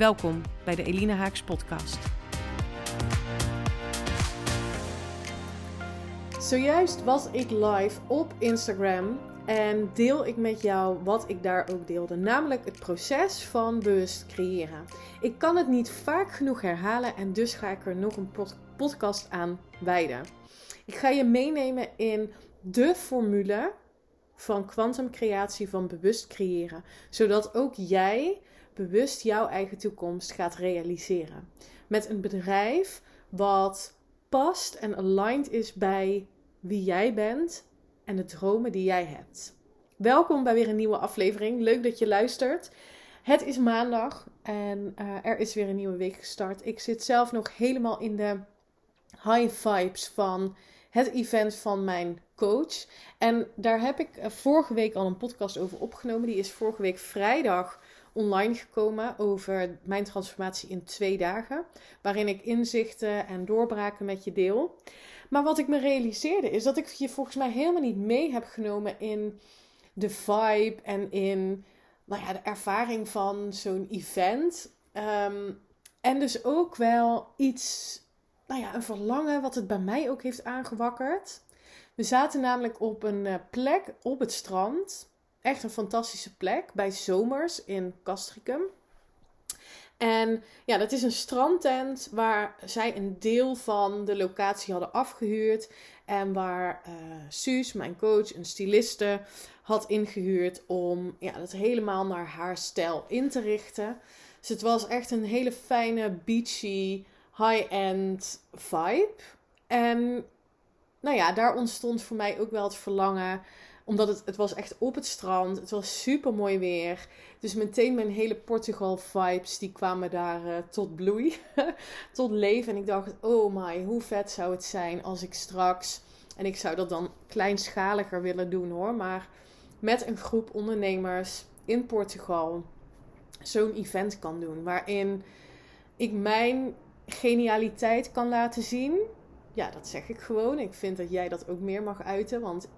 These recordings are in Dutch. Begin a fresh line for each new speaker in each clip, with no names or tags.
Welkom bij de Elina Haaks podcast. Zojuist was ik live op Instagram en deel ik met jou wat ik daar ook deelde, namelijk het proces van bewust creëren. Ik kan het niet vaak genoeg herhalen en dus ga ik er nog een podcast aan wijden. Ik ga je meenemen in de formule van kwantumcreatie, van bewust creëren, zodat ook jij bewust jouw eigen toekomst gaat realiseren. Met een bedrijf wat past en aligned is bij wie jij bent en de dromen die jij hebt. Welkom bij weer een nieuwe aflevering. Leuk dat je luistert. Het is maandag en uh, er is weer een nieuwe week gestart. Ik zit zelf nog helemaal in de high vibes van het event van mijn coach. En daar heb ik eh, vorige week al een podcast over opgenomen. Die is vorige week vrijdag online gekomen over mijn transformatie in twee dagen. Waarin ik inzichten en doorbraken met je deel. Maar wat ik me realiseerde is dat ik je volgens mij helemaal niet mee heb genomen in de vibe en in nou ja, de ervaring van zo'n event. Ehm, en dus ook wel iets, nou ja, een verlangen wat het bij mij ook heeft aangewakkerd. We zaten namelijk op een eh, plek op het strand echt een fantastische plek bij Zomers in Castricum. En ja, dat is een strandtent waar zij een deel van de locatie hadden afgehuurd. En waar uh, Suus, mijn coach, een styliste, had ingehuurd om ja, dat helemaal naar haar stijl in te richten. Dus het was echt een hele fijne, beachy, high-end vibe. En nou ja, daar ontstond voor mij ook wel het verlangen omdat het, het was echt op het strand. Het was super mooi weer. Dus meteen mijn hele Portugal vibes die kwamen daar uh, tot bloei. tot leven. En ik dacht, oh my, hoe vet zou het zijn als ik straks... En ik zou dat dan kleinschaliger willen doen hoor. Maar met een groep ondernemers in Portugal zo'n event kan doen. Waarin ik mijn genialiteit kan laten zien. Ja, dat zeg ik gewoon. Ik vind dat jij dat ook meer mag uiten. Want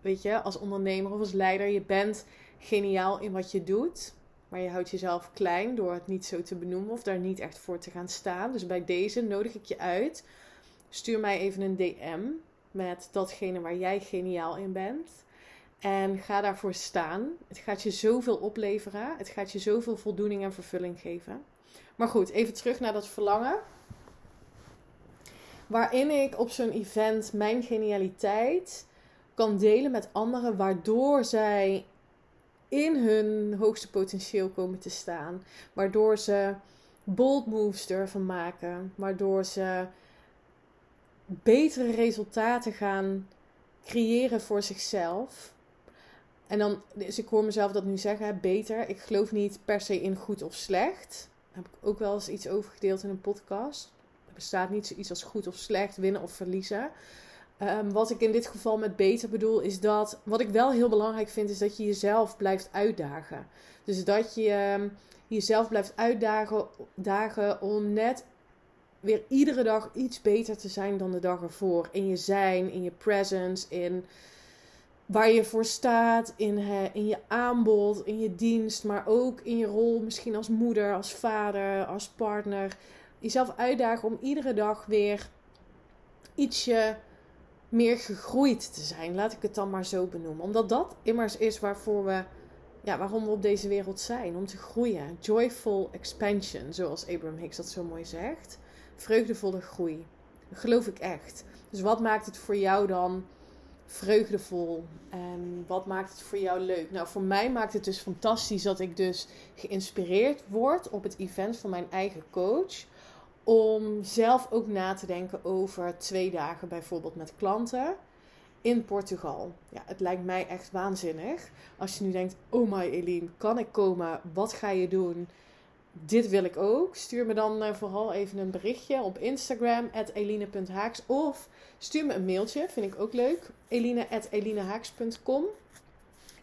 weet je, als ondernemer of als leider, je bent geniaal in wat je doet. Maar je houdt jezelf klein door het niet zo te benoemen of daar niet echt voor te gaan staan. Dus bij deze nodig ik je uit. Stuur mij even een DM met datgene waar jij geniaal in bent. En ga daarvoor staan. Het gaat je zoveel opleveren. Het gaat je zoveel voldoening en vervulling geven. Maar goed, even terug naar dat verlangen. Waarin ik op zo'n event mijn genialiteit kan delen met anderen, waardoor zij in hun hoogste potentieel komen te staan. Waardoor ze bold moves durven maken. Waardoor ze betere resultaten gaan creëren voor zichzelf. En dan, dus ik hoor mezelf dat nu zeggen, beter. Ik geloof niet per se in goed of slecht. Daar heb ik ook wel eens iets over gedeeld in een podcast. Er bestaat niet zoiets als goed of slecht, winnen of verliezen. Ehm, wat ik in dit geval met beter bedoel, is dat wat ik wel heel belangrijk vind, is dat je jezelf blijft uitdagen. Dus dat je ehm, jezelf blijft uitdagen dagen om net weer iedere dag iets beter te zijn dan de dag ervoor. In je zijn, in je presence, in waar je voor staat, in, in je aanbod, in je dienst, maar ook in je rol misschien als moeder, als vader, als partner. Jezelf uitdagen om iedere dag weer ietsje meer gegroeid te zijn. Laat ik het dan maar zo benoemen. Omdat dat immers is waarvoor we, ja, waarom we op deze wereld zijn. Om te groeien. Joyful expansion, zoals Abraham Hicks dat zo mooi zegt. Vreugdevolle groei. Dat geloof ik echt. Dus wat maakt het voor jou dan vreugdevol? En wat maakt het voor jou leuk? Nou, voor mij maakt het dus fantastisch dat ik dus geïnspireerd word op het event van mijn eigen coach om zelf ook na te denken over twee dagen bijvoorbeeld met klanten in Portugal. Ja, het lijkt mij echt waanzinnig. Als je nu denkt, oh my Eline, kan ik komen? Wat ga je doen? dit wil ik ook. Stuur me dan uh, vooral even een berichtje op Instagram, eline.haaks. Of stuur me een mailtje, vind ik ook leuk. eline.elinehaaks.com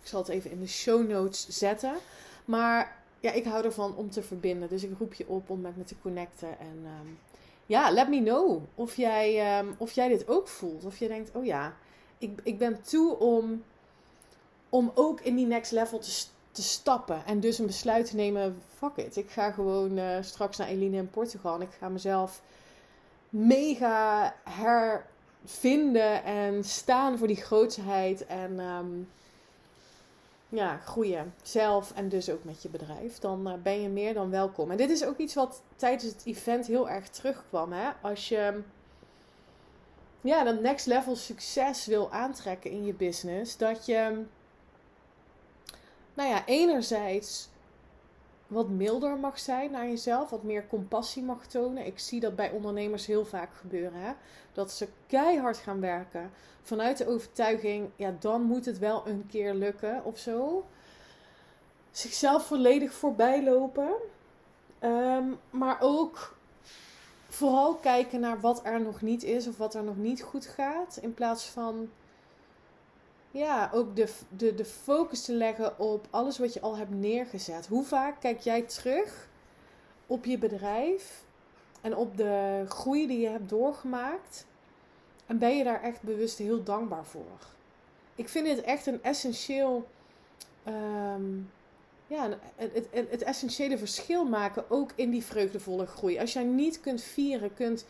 Ik zal het even in de show notes zetten. Maar ja, ik hou ervan om te verbinden. Dus ik roep je op om met me te connecten. En um, ja, let me know of jij, um, of jij dit ook voelt. Of je denkt, oh ja, ik, ik ben toe om, om ook in die next level te, te stappen. En dus een besluit te nemen, fuck it. Ik ga gewoon uh, straks naar Eline in Portugal. En ik ga mezelf mega hervinden en staan voor die grootsheid. En... Um, ja, groeien. Zelf en dus ook met je bedrijf. Dan uh, ben je meer dan welkom. En dit is ook iets wat tijdens het event heel erg terugkwam. Hè? Als je ja, dat next level succes wil aantrekken in je business. Dat je, nou ja, enerzijds wat milder mag zijn naar jezelf, wat meer compassie mag tonen. Ik zie dat bij ondernemers heel vaak gebeuren. Hè? Dat ze keihard gaan werken vanuit de overtuiging, ja, dan moet het wel een keer lukken of zo. Zichzelf volledig voorbij lopen. Ehm, maar ook vooral kijken naar wat er nog niet is of wat er nog niet goed gaat. In plaats van ja, ook de, de, de focus te leggen op alles wat je al hebt neergezet. Hoe vaak kijk jij terug op je bedrijf en op de groei die je hebt doorgemaakt? En ben je daar echt bewust heel dankbaar voor? Ik vind het echt een essentieel. Um, ja, het, het, het, essentiële verschil maken ook in die vreugdevolle groei. Als jij niet kunt vieren, kunt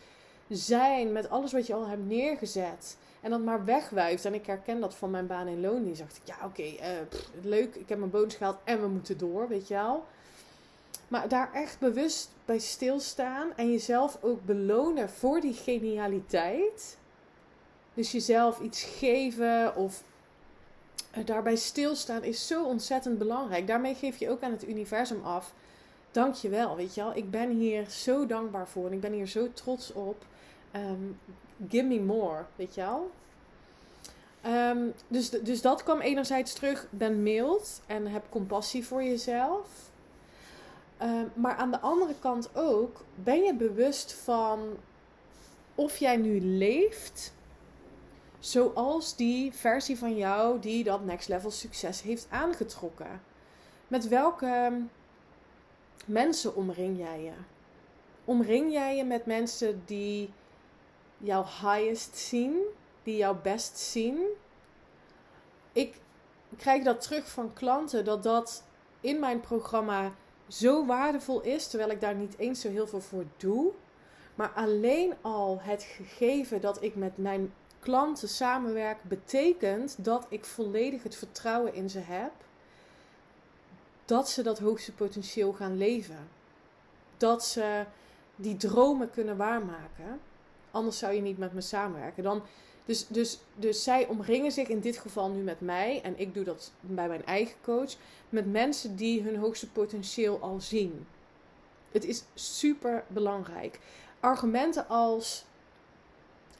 zijn met alles wat je al hebt neergezet. En dat maar wegwuift. En ik herken dat van mijn baan in loon. Die dacht ik, ja oké, uh, leuk. Ik heb mijn bonus gehaald en we moeten door, weet je wel. Maar daar echt bewust bij stilstaan. En jezelf ook belonen voor die genialiteit. Dus jezelf iets geven of daarbij stilstaan is zo ontzettend belangrijk. Daarmee geef je ook aan het universum af. Dank je wel, weet je wel. Ik ben hier zo dankbaar voor en ik ben hier zo trots op. Um, give me more, weet je wel. Um, dus, dus dat kwam enerzijds terug. Ben mild en heb compassie voor jezelf. Um, maar aan de andere kant ook, ben je bewust van of jij nu leeft zoals die versie van jou die dat next level succes heeft aangetrokken. Met welke mensen omring jij je? Omring jij je met mensen die jouw highest zien, die jouw best zien? Ik krijg dat terug van klanten dat dat in mijn programma zo waardevol is, terwijl ik daar niet eens zo heel veel voor doe. Maar alleen al het gegeven dat ik met mijn klanten samenwerk, betekent dat ik volledig het vertrouwen in ze heb dat ze dat hoogste potentieel gaan leven. Dat ze die dromen kunnen waarmaken. Anders zou je niet met me samenwerken. Dan, dus, dus, dus zij omringen zich in dit geval nu met mij. En ik doe dat bij mijn eigen coach. Met mensen die hun hoogste potentieel al zien. Het is super belangrijk. Argumenten als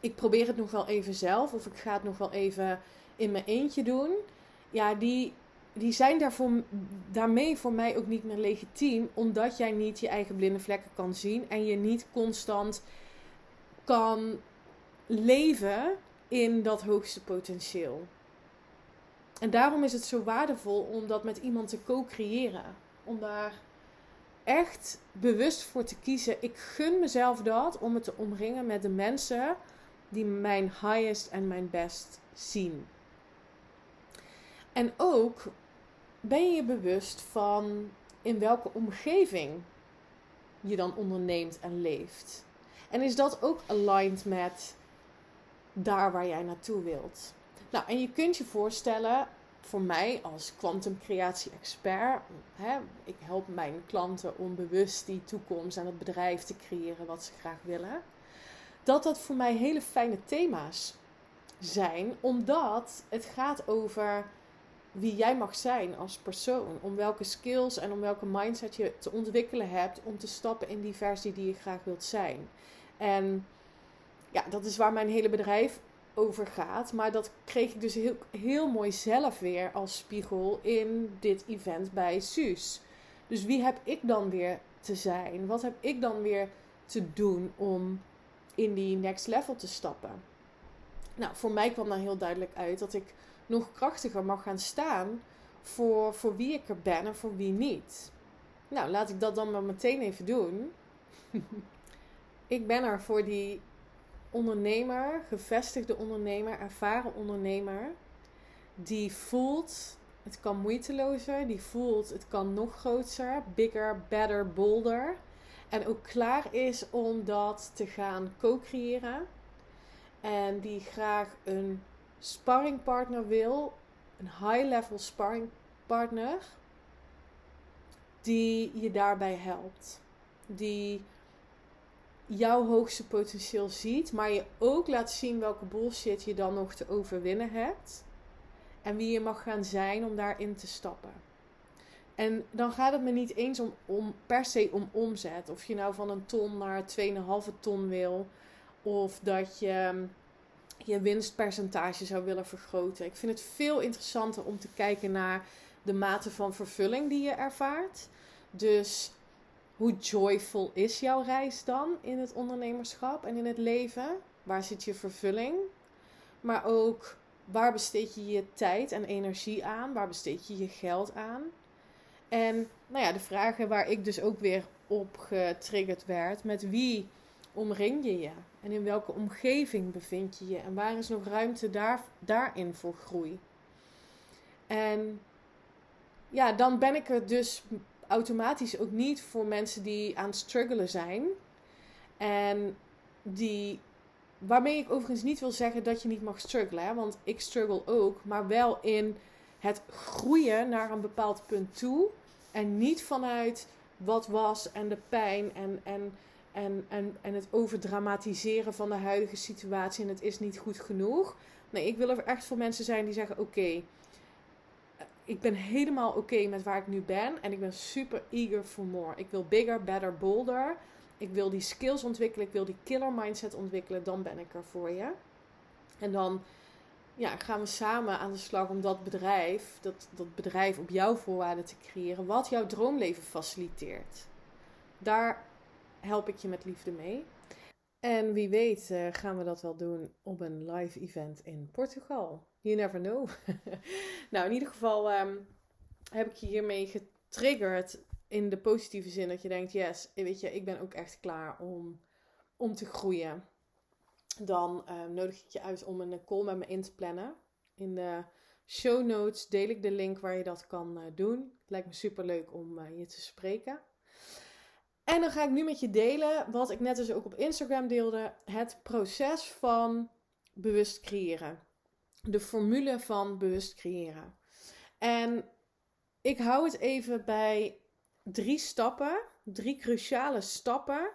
ik probeer het nog wel even zelf of ik ga het nog wel even in mijn eentje doen. Ja, die, die zijn daarvoor, daarmee voor mij ook niet meer legitiem, omdat jij niet je eigen blinde vlekken kan zien en je niet constant kan leven in dat hoogste potentieel. En daarom is het zo waardevol om dat met iemand te co-creëren. Om daar echt bewust voor te kiezen. Ik gun mezelf dat om me te omringen met de mensen die mijn highest en mijn best zien. En ook ben je je bewust van in welke omgeving je dan onderneemt en leeft. En is dat ook aligned met daar waar jij naartoe wilt? Nou, en je kunt je voorstellen, voor mij als kwantumcreatie-expert, ik help mijn klanten om bewust die toekomst en het bedrijf te creëren wat ze graag willen dat dat voor mij hele fijne thema's zijn, omdat het gaat over wie jij mag zijn als persoon, om welke skills en om welke mindset je te ontwikkelen hebt om te stappen in die versie die je graag wilt zijn. En ja, dat is waar mijn hele bedrijf over gaat, maar dat kreeg ik dus heel, heel mooi zelf weer als spiegel in dit event bij Suus. Dus wie heb ik dan weer te zijn? Wat heb ik dan weer te doen om in die next level te stappen? Nou, voor mij kwam daar heel duidelijk uit dat ik nog krachtiger mag gaan staan voor, voor wie ik er ben en voor wie niet. Nou, laat ik dat dan maar meteen even doen. ik ben er voor die ondernemer, gevestigde ondernemer, ervaren ondernemer, die voelt het kan moeitelozer, die voelt het kan nog groter, bigger, better, bolder. En ook klaar is om dat te gaan co-creëren. En die graag een sparringpartner wil, een high-level sparringpartner, die je daarbij helpt. Die jouw hoogste potentieel ziet, maar je ook laat zien welke bullshit je dan nog te overwinnen hebt. En wie je mag gaan zijn om daarin te stappen. En dan gaat het me niet eens om, om per se om omzet. Of je nou van een ton naar 2,5 ton wil. Of dat je je winstpercentage zou willen vergroten. Ik vind het veel interessanter om te kijken naar de mate van vervulling die je ervaart. Dus hoe joyful is jouw reis dan in het ondernemerschap en in het leven? Waar zit je vervulling? Maar ook waar besteed je je tijd en energie aan? Waar besteed je je geld aan? En nou ja, de vragen waar ik dus ook weer op getriggerd werd: met wie omring je je? En in welke omgeving bevind je je? En waar is nog ruimte daar, daarin voor groei? En ja, dan ben ik er dus automatisch ook niet voor mensen die aan het struggelen zijn. En die. Waarmee ik overigens niet wil zeggen dat je niet mag struggelen. Want ik struggle ook. Maar wel in het groeien naar een bepaald punt toe. En niet vanuit wat was en de pijn en, en, en, en, en het overdramatiseren van de huidige situatie. En het is niet goed genoeg. Nee, ik wil er echt voor mensen zijn die zeggen: Oké, ik ben helemaal oké met waar ik nu ben. En ik ben super eager for more. Ik wil bigger, better, bolder. Ik wil die skills ontwikkelen. Ik wil die killer mindset ontwikkelen. Dan ben ik er voor je. En dan ja, gaan we samen aan de slag om dat bedrijf, dat, dat bedrijf op jouw voorwaarden te creëren. Wat jouw droomleven faciliteert. Daar help ik je met liefde mee. En wie weet uh, gaan we dat wel doen op een live event in Portugal. You never know. nou, in ieder geval um, heb ik je hiermee getriggerd in de positieve zin dat je denkt, yes, weet je, ik ben ook echt klaar om, om te groeien. Dan um, nodig ik je uit om een call met me in te plannen. In de show notes deel ik de link waar je dat kan uh, doen. Het lijkt me super leuk om je te spreken. En dan ga ik nu met je delen, wat ik net dus ook op Instagram deelde, het proces van bewust creëren. De formule van bewust creëren. En ik hou het even bij drie stappen, drie cruciale stappen,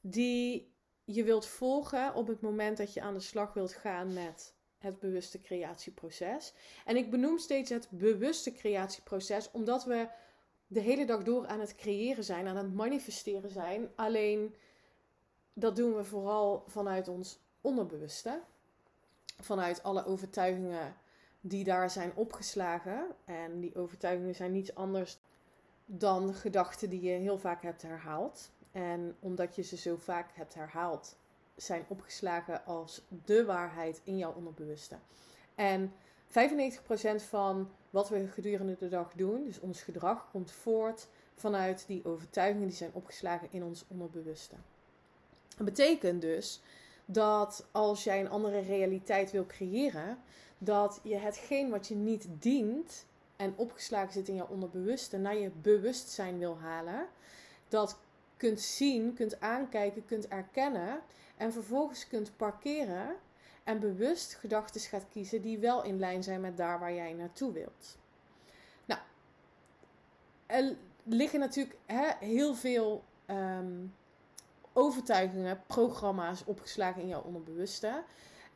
die je wilt volgen op het moment dat je aan de slag wilt gaan met het bewuste creatieproces. En ik benoem steeds het bewuste creatieproces, omdat we de hele dag door aan het creëren zijn, aan het manifesteren zijn. Alleen dat doen we vooral vanuit ons onderbewuste. Vanuit alle overtuigingen die daar zijn opgeslagen. En die overtuigingen zijn niets anders dan gedachten die je heel vaak hebt herhaald. En omdat je ze zo vaak hebt herhaald, zijn opgeslagen als de waarheid in jouw onderbewuste. En 95% van wat we gedurende de dag doen, dus ons gedrag, komt voort vanuit die overtuigingen die zijn opgeslagen in ons onderbewuste. Dat betekent dus dat als jij een andere realiteit wil creëren, dat je hetgeen wat je niet dient en opgeslagen zit in je onderbewuste naar je bewustzijn wil halen, dat kunt zien, kunt aankijken, kunt erkennen en vervolgens kunt parkeren en bewust gedachten gaat kiezen die wel in lijn zijn met daar waar jij naartoe wilt. Nou, er liggen natuurlijk hè, heel veel ehm, overtuigingen, programma's opgeslagen in jouw onderbewuste.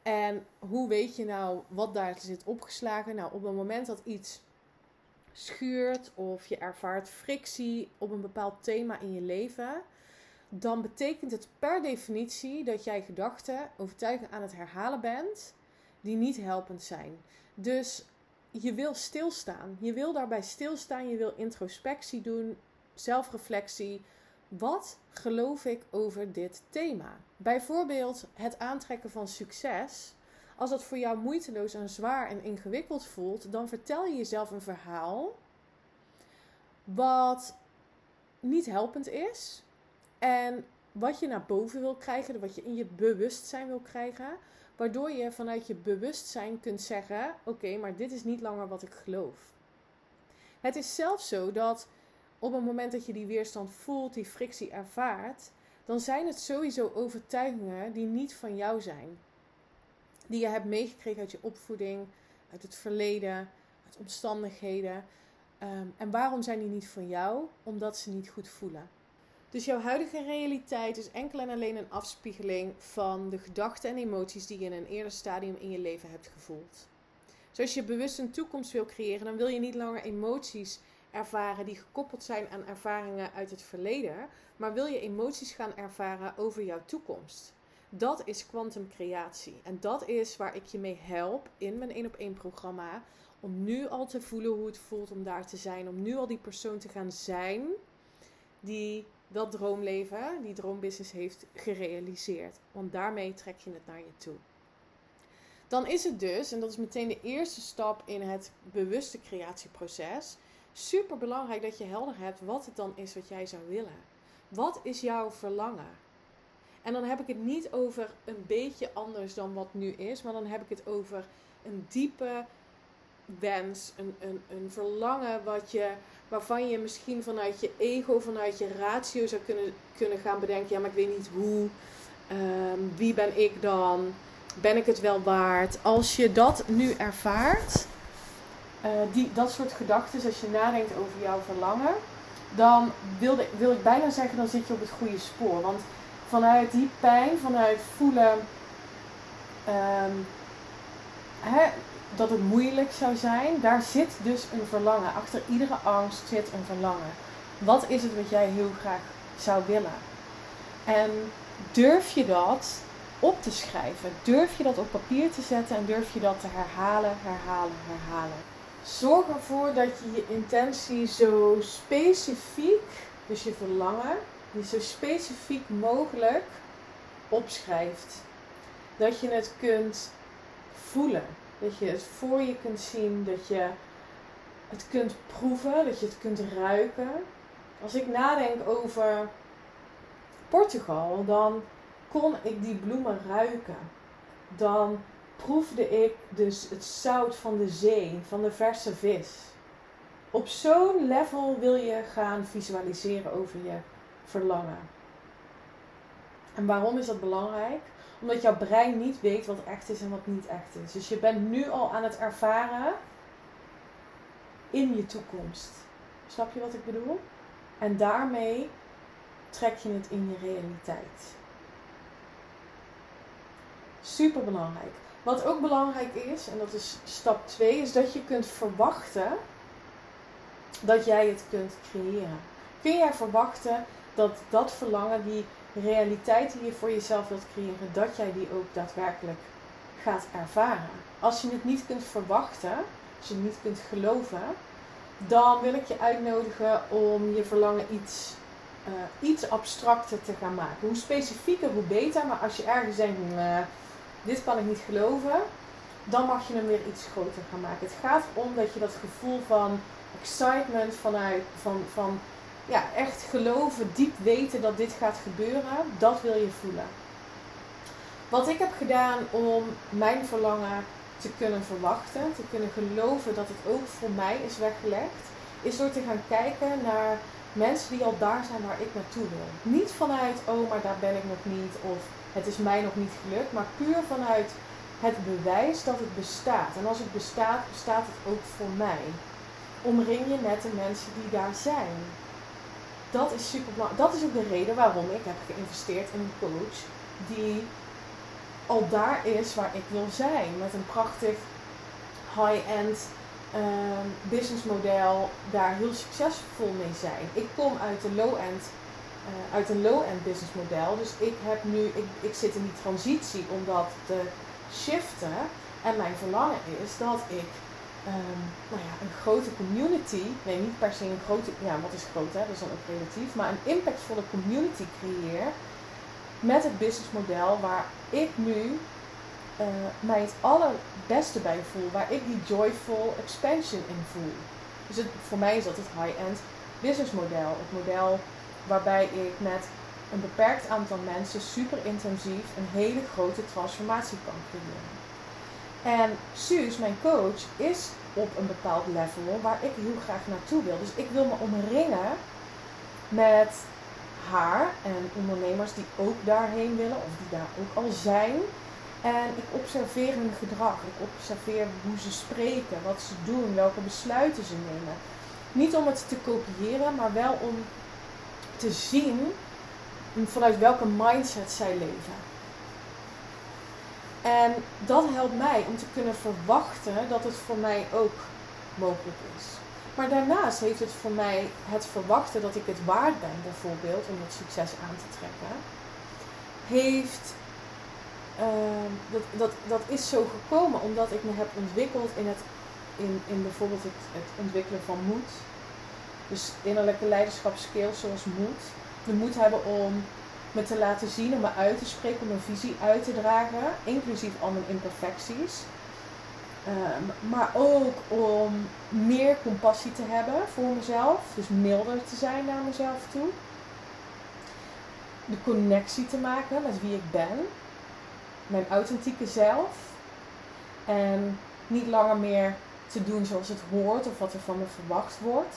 En hoe weet je nou wat daar zit opgeslagen? Nou, op het moment dat iets schuurt of je ervaart frictie op een bepaald thema in je leven, dan betekent het per definitie dat jij gedachten, overtuigingen aan het herhalen bent die niet helpend zijn. Dus je wil stilstaan. Je wil daarbij stilstaan. Je wil introspectie doen, zelfreflectie. Wat geloof ik over dit thema? Bijvoorbeeld het aantrekken van succes. Als dat voor jou moeiteloos en zwaar en ingewikkeld voelt, dan vertel je jezelf een verhaal wat niet helpend is. En wat je naar boven wil krijgen, wat je in je bewustzijn wil krijgen, waardoor je vanuit je bewustzijn kunt zeggen: Oké, maar dit is niet langer wat ik geloof. Het is zelfs zo dat op het moment dat je die weerstand voelt, die frictie ervaart, dan zijn het sowieso overtuigingen die niet van jou zijn. Die je hebt meegekregen uit je opvoeding, uit het verleden, uit omstandigheden. Ehm, en waarom zijn die niet van jou? Omdat ze niet goed voelen. Dus jouw huidige realiteit is enkel en alleen een afspiegeling van de gedachten en emoties die je in een eerder stadium in je leven hebt gevoeld. Zoals je bewust een toekomst wil creëren, dan wil je niet langer emoties ervaren die gekoppeld zijn aan ervaringen uit het verleden, maar wil je emoties gaan ervaren over jouw toekomst. Dat is kwantumcreatie. En dat is waar ik je mee help in mijn 1 op 1 programma. Om nu al te voelen hoe het voelt om daar te zijn. Om nu al die persoon te gaan zijn die dat droomleven, die droombusiness heeft gerealiseerd. Want daarmee trek je het naar je toe. Dan is het dus, en dat is meteen de eerste stap in het bewuste creatieproces, super belangrijk dat je helder hebt wat het dan is wat jij zou willen. Wat is jouw verlangen? En dan heb ik het niet over een beetje anders dan wat nu is, maar dan heb ik het over een diepe wens, een, een, een verlangen wat je, waarvan je misschien vanuit je ego, vanuit je ratio zou kunnen, kunnen gaan bedenken: ja, maar ik weet niet hoe, ehm, wie ben ik dan? Ben ik het wel waard? Als je dat nu ervaart, uh, die, dat soort gedachten, als je nadenkt over jouw verlangen, dan wil, ik bijna zeggen, dan zit je op het goede spoor. Want vanuit die pijn, vanuit voelen um, hè, dat het moeilijk zou zijn, daar zit dus een verlangen. Achter iedere angst zit een verlangen. Wat is het wat jij heel graag zou willen? En durf je dat op te schrijven? Durf je dat op papier te zetten en durf je dat te herhalen, herhalen, herhalen? Zorg ervoor dat je je intentie zo specifiek, dus je verlangen, die zo specifiek mogelijk opschrijft. Dat je het kunt voelen. Dat je het voor je kunt zien. Dat je het kunt proeven. Dat je het kunt ruiken. Als ik nadenk over Portugal, dan kon ik die bloemen ruiken. Dan proefde ik dus het zout van de zee, van de verse vis. Op zo'n level wil je gaan visualiseren over je verlangen. En waarom is dat belangrijk? Omdat jouw brein niet weet wat echt is en wat niet echt is. Dus je bent nu al aan het ervaren in je toekomst. Snap je wat ik bedoel? En daarmee trek je het in je realiteit. Super belangrijk. Wat ook belangrijk is, en dat is stap 2, is dat je kunt verwachten dat jij het kunt creëren. Kun jij verwachten dat dat verlangen, die realiteit die je voor jezelf wilt creëren, dat jij die ook daadwerkelijk gaat ervaren? Als je het niet kunt verwachten, als je het niet kunt geloven, dan wil ik je uitnodigen om je verlangen iets, uh, iets abstracter te gaan maken. Hoe specifieker, hoe beter. Maar als je ergens denkt, dit kan ik niet geloven, dan mag je hem weer iets groter gaan maken. Het gaat om dat je dat gevoel van excitement vanuit, van, van ja, echt geloven, diep weten dat dit gaat gebeuren, dat wil je voelen. Wat ik heb gedaan om mijn verlangen te kunnen verwachten, te kunnen geloven dat het ook voor mij is weggelegd, is door te gaan kijken naar mensen die al daar zijn waar ik naartoe wil. Niet vanuit, oh, maar daar ben ik nog niet, of het is mij nog niet gelukt, maar puur vanuit het bewijs dat het bestaat. En als het bestaat, bestaat het ook voor mij. Omring je met de mensen die daar zijn. Dat is super belangrijk. Dat is ook de reden waarom ik heb geïnvesteerd in een coach die al daar is waar ik wil zijn. Met een prachtig high-end um, businessmodel, daar heel succesvol mee zijn. Ik kom uit de low-end uit een low-end business model. Dus ik heb nu, ik, ik zit in die transitie om dat te shiften. En mijn verlangen is dat ik ehm, nou ja, een grote community, nee niet per se een grote, ja wat is groot hè, dat is dan ook relatief, maar een impactvolle community creëer met het businessmodel waar ik nu uh, mij het allerbeste bij voel, waar ik die joyful expansion in voel. Dus het, voor mij is dat het high-end businessmodel. Het model waarbij ik met een beperkt aantal mensen super intensief een hele grote transformatie kan creëren. En Suus, mijn coach, is op een bepaald level waar ik heel graag naartoe wil. Dus ik wil me omringen met haar en ondernemers die ook daarheen willen of die daar ook al zijn. En ik observeer hun gedrag. Ik observeer hoe ze spreken, wat ze doen, welke besluiten ze nemen. Niet om het te kopiëren, maar wel om te zien vanuit welke mindset zij leven. En dat helpt mij om te kunnen verwachten dat het voor mij ook mogelijk is. Maar daarnaast heeft het voor mij het verwachten dat ik het waard ben, bijvoorbeeld, om het succes aan te trekken, heeft, uh, dat, dat, dat is zo gekomen omdat ik me heb ontwikkeld in, het, in, in bijvoorbeeld het, het ontwikkelen van moed. Dus innerlijke leiderschapskills zoals moed. De moed hebben om me te laten zien, om me uit te spreken, om mijn visie uit te dragen, inclusief al mijn imperfecties. Ehm, maar ook om meer compassie te hebben voor mezelf, dus milder te zijn naar mezelf toe. De connectie te maken met wie ik ben, mijn authentieke zelf. En niet langer meer te doen zoals het hoort of wat er van me verwacht wordt.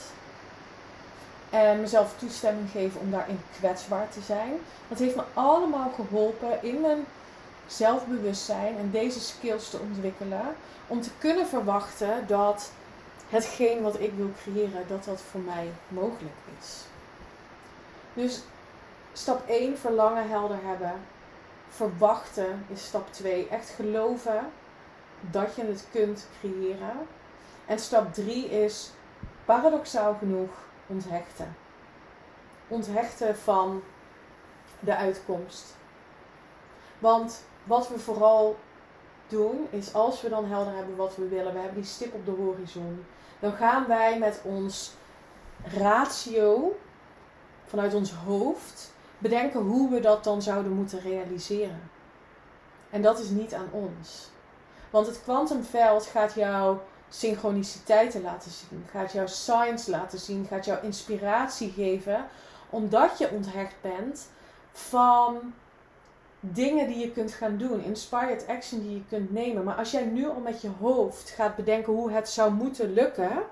En mezelf toestemming geven om daarin kwetsbaar te zijn. Dat heeft me allemaal geholpen in mijn zelfbewustzijn en deze skills te ontwikkelen. Om te kunnen verwachten dat hetgeen wat ik wil creëren, dat dat voor mij mogelijk is. Dus stap 1, verlangen helder hebben. Verwachten is stap 2. Echt geloven dat je het kunt creëren. En stap 3 is paradoxaal genoeg onthechten. Onthechten van de uitkomst. Want wat we vooral doen, is als we dan helder hebben wat we willen, we hebben die stip op de horizon, dan gaan wij met ons ratio, vanuit ons hoofd, bedenken hoe we dat dan zouden moeten realiseren. En dat is niet aan ons. Want het kwantumveld gaat jou synchroniciteiten laten zien, gaat jou signs laten zien, gaat jou inspiratie geven, omdat je onthecht bent van dingen die je kunt gaan doen, inspired action die je kunt nemen. Maar als jij nu al met je hoofd gaat bedenken hoe het zou moeten lukken,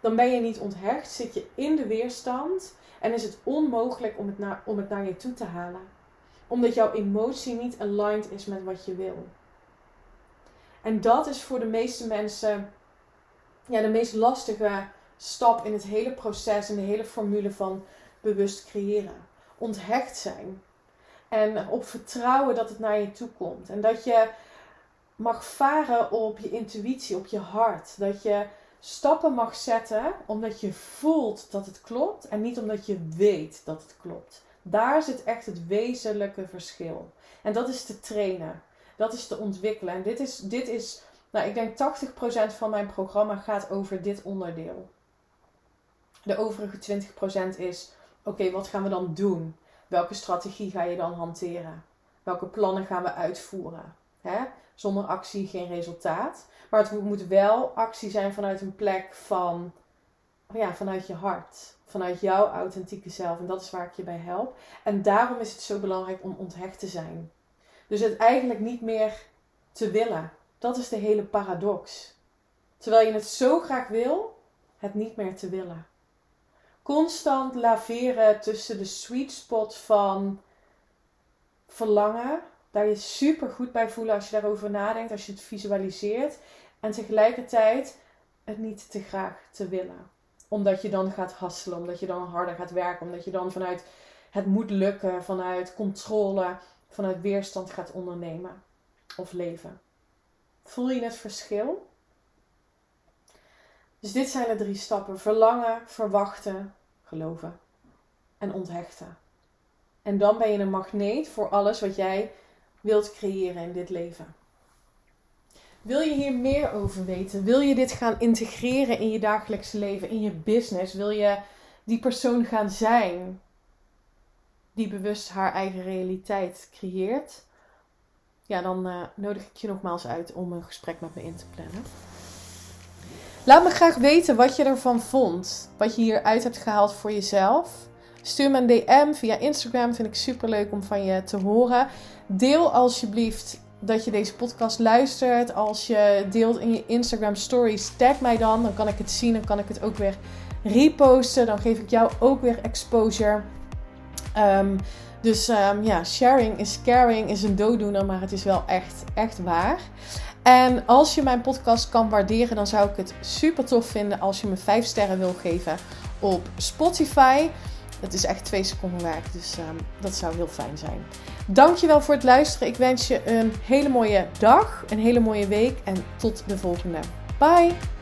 dan ben je niet onthecht, zit je in de weerstand en is het onmogelijk om het naar, om het naar je toe te halen. Omdat jouw emotie niet aligned is met wat je wil. En dat is voor de meeste mensen ja, de meest lastige stap in het hele proces, in de hele formule van bewust creëren. Onthecht zijn. En op vertrouwen dat het naar je toe komt. En dat je mag varen op je intuïtie, op je hart. Dat je stappen mag zetten omdat je voelt dat het klopt en niet omdat je weet dat het klopt. Daar zit echt het wezenlijke verschil. En dat is te trainen. Dat is te ontwikkelen. En dit is, dit is nou, ik denk 80% van mijn programma gaat over dit onderdeel. De overige 20% is: oké, wat gaan we dan doen? Welke strategie ga je dan hanteren? Welke plannen gaan we uitvoeren? Hè? Zonder actie geen resultaat. Maar het moet wel actie zijn vanuit een plek van, ja, vanuit je hart. Vanuit jouw authentieke zelf. En dat is waar ik je bij help. En daarom is het zo belangrijk om onthecht te zijn. Dus het eigenlijk niet meer te willen. Dat is de hele paradox. Terwijl je het zo graag wil, het niet meer te willen. Constant laveren tussen de sweet spot van verlangen, daar je super goed bij voelen als je daarover nadenkt, als je het visualiseert, en tegelijkertijd het niet te graag te willen. Omdat je dan gaat hasselen, omdat je dan harder gaat werken, omdat je dan vanuit het moet lukken, vanuit controle, vanuit weerstand gaat ondernemen of leven. Voel je het verschil? Dus dit zijn de drie stappen: verlangen, verwachten, geloven en onthechten. En dan ben je een magneet voor alles wat jij wilt creëren in dit leven. Wil je hier meer over weten? Wil je dit gaan integreren in je dagelijkse leven, in je business? Wil je die persoon gaan zijn die bewust haar eigen realiteit creëert? Ja, dan uh, nodig ik je nogmaals uit om een gesprek met me in te plannen. Laat me graag weten wat je ervan vond. Wat je hieruit hebt gehaald voor jezelf. Stuur me een DM via Instagram. Vind ik super leuk om van je te horen. Deel alsjeblieft dat je deze podcast luistert. Als je deelt in je Instagram stories, tag mij dan. Dan kan ik het zien en kan ik het ook weer reposten. Dan geef ik jou ook weer exposure. Um, dus um, ja, sharing is caring is een dooddoener, maar het is wel echt, echt waar. En als je mijn podcast kan waarderen, dan zou ik het super tof vinden als je me 5 sterren wil geven op Spotify. Dat is echt twee seconden werk, dus um, dat zou heel fijn zijn. Dankjewel voor het luisteren. Ik wens je een hele mooie dag, een hele mooie week en tot de volgende. Bye!